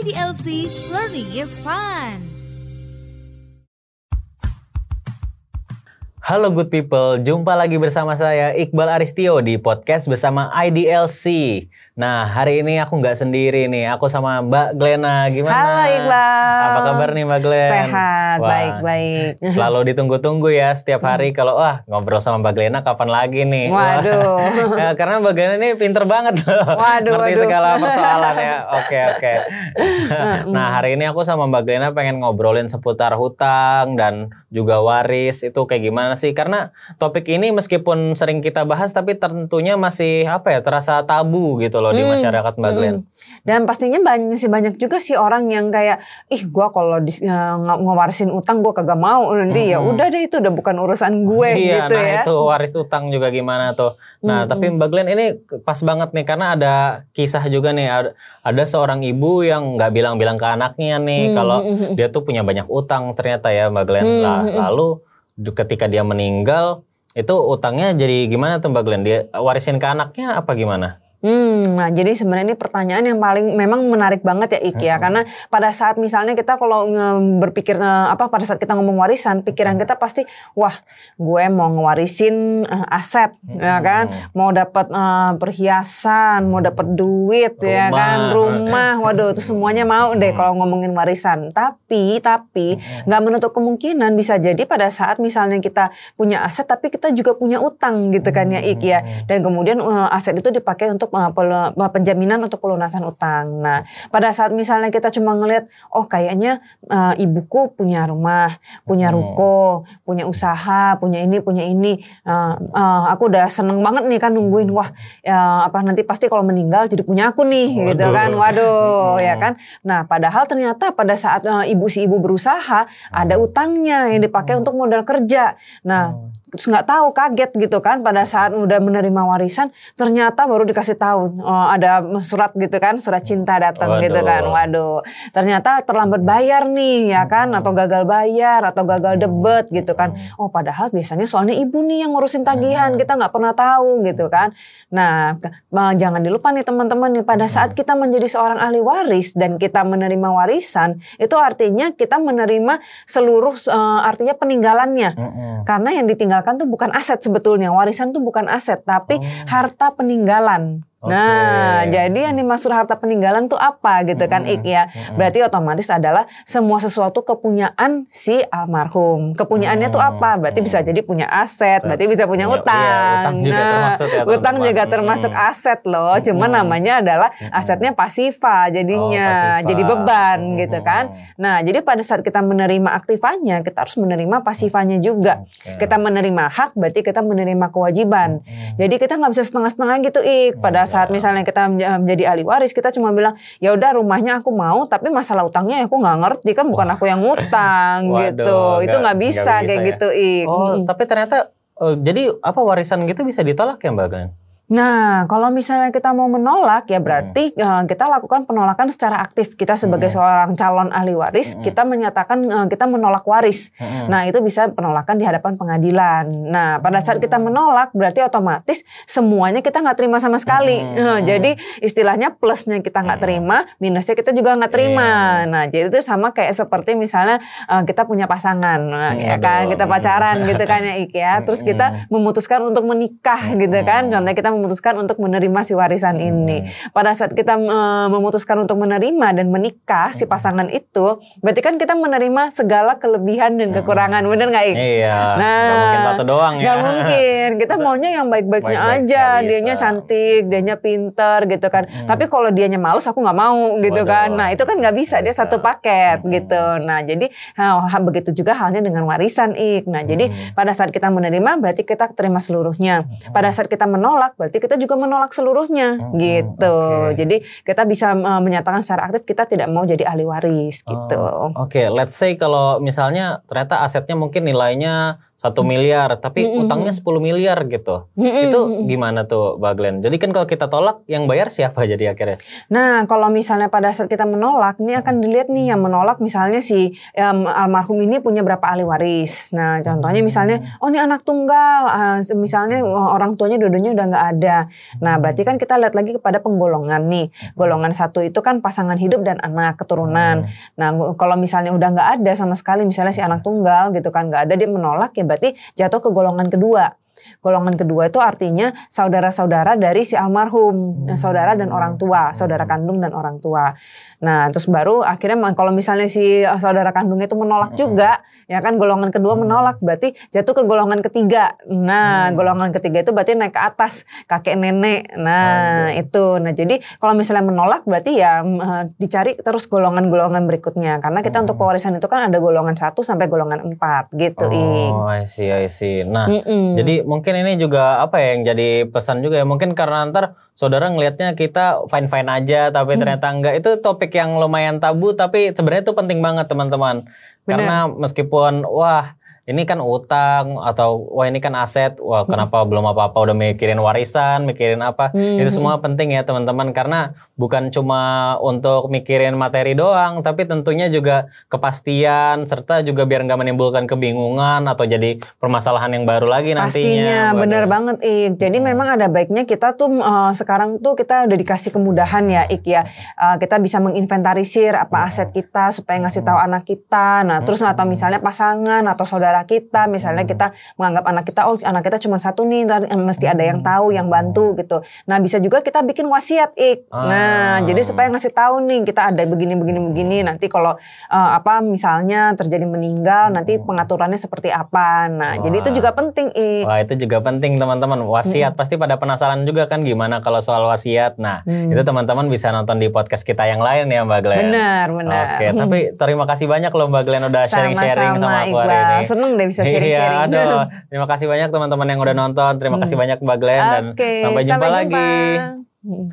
IDLC Learning is Fun. Halo good people, jumpa lagi bersama saya Iqbal Aristio di podcast bersama IDLC. Nah hari ini aku nggak sendiri nih, aku sama Mbak Glena. Gimana? Halo Iqbal. Apa kabar nih Mbak Glen? Sehat, baik-baik. Selalu ditunggu-tunggu ya setiap hari kalau wah ngobrol sama Mbak Glena kapan lagi nih? Waduh. Ya, karena Mbak Glena ini pinter banget loh. Waduh, Ngerti waduh. segala persoalan ya. Oke oke. nah hari ini aku sama Mbak Glena pengen ngobrolin seputar hutang dan juga waris itu kayak gimana sih? Karena topik ini meskipun sering kita bahas tapi tentunya masih apa ya terasa tabu gitu loh di Hmm, masyarakat Mbak Glen. Mm. Dan pastinya banyak sih banyak juga sih orang yang kayak ih gua kalau di, eh, nge- ngewarisin utang gua kagak mau nanti ya Mm-mm. udah deh itu udah bukan urusan gue Iya, gitu nah ya. itu waris utang juga gimana tuh. Nah, Mm-mm. tapi Mbak Glen ini pas banget nih karena ada kisah juga nih ada, ada seorang ibu yang nggak bilang-bilang ke anaknya nih Hmm, kalau hmm, hmm. dia tuh punya banyak utang ternyata ya Mbak Glen. Hmm, Lah, hmm, hmm. lalu ketika dia meninggal itu utangnya jadi gimana tuh Mbak Glen? Dia warisin ke anaknya apa gimana? Hmm, nah jadi sebenarnya ini pertanyaan yang paling memang menarik banget ya Ik ya, karena pada saat misalnya kita kalau berpikir apa pada saat kita ngomong warisan, pikiran kita pasti wah gue mau ngewarisin eh, aset, ya kan, mau dapat eh, perhiasan, mau dapat duit, ya Rumah. kan, rumah, waduh itu semuanya mau deh kalau ngomongin warisan. Tapi tapi nggak menutup kemungkinan bisa jadi pada saat misalnya kita punya aset, tapi kita juga punya utang gitu kan ya Ik ya. Dan kemudian uh, aset itu dipakai untuk uh, pelu- uh, penjaminan untuk pelunasan utang. Nah, pada saat misalnya kita cuma ngelihat, oh kayaknya uh, ibuku punya rumah, punya Hmm. ruko, punya usaha, punya ini, punya ini, uh, uh, aku udah seneng banget nih kan nungguin, wah ya, apa nanti pasti kalau meninggal jadi punya aku nih, gitu Waduh. kan, waduh, Hmm. ya kan. Nah, padahal ternyata pada saat uh, ibu si ibu berusaha ada utangnya yang dipakai untuk modal kerja. Nah, Hmm. Terus nggak tahu kaget gitu kan pada saat udah menerima warisan ternyata baru dikasih tahu oh, ada surat gitu kan surat cinta datang Waduh. gitu kan waduh. Ternyata terlambat bayar nih ya kan atau gagal bayar atau gagal debet gitu kan. Oh padahal biasanya soalnya ibu nih yang ngurusin tagihan kita nggak pernah tahu gitu kan. Nah jangan dilupa nih teman-teman nih pada saat kita menjadi seorang ahli waris dan kita menerima warisan itu artinya kita menerima seluruh eh, artinya peninggalannya. Karena yang ditinggalkan tuh bukan aset sebetulnya. Warisan tuh bukan aset, tapi Oh. harta peninggalan. Oke. Nah, jadi yang dimaksud harta peninggalan tuh apa gitu kan Mm-mm. Ik ya. Berarti otomatis adalah semua sesuatu kepunyaan si almarhum. Kepunyaannya tuh apa? Berarti bisa jadi punya aset, berarti bisa punya Iya, utang. iya, utang juga termasuk ya, Utang juga termasuk Mm-mm. aset loh. Cuma Mm-mm. namanya adalah asetnya pasifa jadinya. Oh, pasifa. Jadi beban Mm-mm. gitu kan. Nah, jadi pada saat kita menerima aktifannya, kita harus menerima pasifanya juga. Oke. Kita menerima hak, berarti kita menerima kewajiban. Mm-mm. Jadi kita nggak bisa setengah-setengah gitu, Ik. Pada. Saat misalnya kita menja- menjadi ahli waris, kita cuma bilang, ya udah rumahnya aku mau, tapi masalah utangnya aku nggak ngerti kan, bukan aku yang ngutang Waduh, gitu. Itu nggak- bisa, bisa kayak ya. gitu, Ik. Oh, Mm. tapi ternyata eh, jadi apa warisan gitu bisa ditolak ya Mbak Glen? Nah, kalau misalnya kita mau menolak, ya berarti eh, kita lakukan penolakan secara aktif. Kita sebagai Hmm. seorang calon ahli waris, Hmm. kita menyatakan eh, kita menolak waris. Mm-mm. Nah, itu bisa penolakan di hadapan pengadilan. Nah, pada saat kita Hmm. menolak, berarti otomatis semuanya kita nggak terima sama sekali. Hmm. Nah, jadi istilahnya plusnya kita nggak Hmm. terima, minusnya kita juga nggak terima. Iya. Nah, jadi itu sama kayak seperti misalnya eh, kita punya pasangan, nah, ya kan, kita pacaran gitu kan ya Ik ya. Terus Hmm. kita memutuskan untuk menikah gitu kan. Hmm. Contohnya kita memutuskan untuk menerima si warisan ini. Pada saat kita eh, memutuskan untuk menerima dan menikah si pasangan itu, berarti kan kita menerima segala kelebihan dan kekurangan, bener nggak Ik? Iya. Nah, nggak mungkin satu doang ya. Nggak mungkin. Kita maunya yang baik-baiknya Baik-baik aja. Dianya cantik, dianya pinter gitu kan. Mm. Tapi kalau dianya males aku nggak mau gitu Waduh. kan. Nah itu kan nggak bisa. Dia satu paket Mm. gitu. Nah jadi ha- begitu juga halnya dengan warisan ik. Nah jadi Mm. pada saat kita menerima berarti kita terima seluruhnya. Pada saat kita menolak berarti kita juga menolak seluruhnya Mm, gitu. oke. Jadi kita bisa uh, menyatakan secara aktif kita tidak mau jadi ahli waris gitu. Oh, Oke, let's say kalau misalnya ternyata asetnya mungkin nilainya satu miliar tapi Mm-mm. utangnya 10 miliar gitu. Mm-mm, Itu mm-mm. gimana tuh Mbak Glenn? Jadi kan kalau kita tolak yang bayar siapa jadi akhirnya? Nah, kalau misalnya pada saat kita menolak, ini akan dilihat nih yang menolak misalnya si em, almarhum ini punya berapa ahli waris. Nah, contohnya misalnya, oh ini anak tunggal, ah, misalnya oh, orang tuanya dua-duanya udah nggak ada. Nah, berarti kan kita lihat lagi kepada penggolongan nih. Golongan satu itu kan pasangan hidup dan anak keturunan. Nah, kalau misalnya udah nggak ada sama sekali, misalnya si anak tunggal gitu kan nggak ada, dia menolak ya berarti jatuh ke golongan kedua. Golongan kedua itu artinya saudara-saudara dari si almarhum, Nah, saudara dan orang tua, saudara kandung dan orang tua. Nah, terus baru akhirnya kalau misalnya si eh, saudara kandungnya itu menolak juga, ya kan golongan kedua menolak, berarti jatuh ke golongan ketiga. Nah, Hmm. golongan ketiga itu berarti naik ke atas kakek nenek. Nah, Aduh. itu. Nah, jadi kalau misalnya menolak berarti ya mm, eh, dicari terus golongan-golongan berikutnya. Karena kita untuk pewarisan itu kan ada golongan satu sampai golongan empat gitu. Oh, I see, I see. Nah, Mm-mm. Jadi mungkin ini juga apa ya yang jadi pesan juga ya. Mungkin karena ntar saudara ngelihatnya kita fine fine aja tapi Hmm. ternyata enggak. Itu topik yang lumayan tabu tapi sebenarnya itu penting banget teman-teman. Karena meskipun wah ini kan utang atau wah ini kan aset wah kenapa belum apa-apa udah mikirin warisan mikirin apa Hmm. itu semua penting ya teman-teman karena bukan cuma untuk mikirin materi doang tapi tentunya juga kepastian serta juga biar nggak menimbulkan kebingungan atau jadi permasalahan yang baru lagi nantinya Pastinya bener banget Ik. Jadi Hmm. memang ada baiknya kita tuh eh, sekarang tuh kita udah dikasih kemudahan ya Ik ya. Eh, kita bisa menginventarisir apa Hmm. aset kita supaya ngasih tahu anak kita. Nah terus atau misalnya pasangan atau saudara kita, misalnya Hmm. kita menganggap anak kita oh anak kita cuma satu nih, mesti ada yang tahu yang bantu gitu. Nah bisa juga kita bikin wasiat Ik. Nah Ah. jadi supaya ngasih tahu nih kita ada begini begini begini. Nanti kalau eh, apa misalnya terjadi meninggal nanti pengaturannya seperti apa. Nah jadi itu Hmm. Wah. juga penting Ik. Wah itu juga penting teman-teman wasiat pasti pada penasaran juga kan gimana kalau soal wasiat. Nah Hmm. itu teman-teman bisa nonton di podcast kita yang lain ya Mbak Glenn. Benar, benar. Oke, tapi terima kasih banyak loh Mbak Glenn udah sharing-sharing sama aku hari Iqbal. ini. Seneng deh bisa sharing-sharing. Iya, aduh. Terima kasih banyak teman-teman yang udah nonton. Terima kasih banyak Mbak Glenn dan Oke, sampai jumpa lagi. Hmm.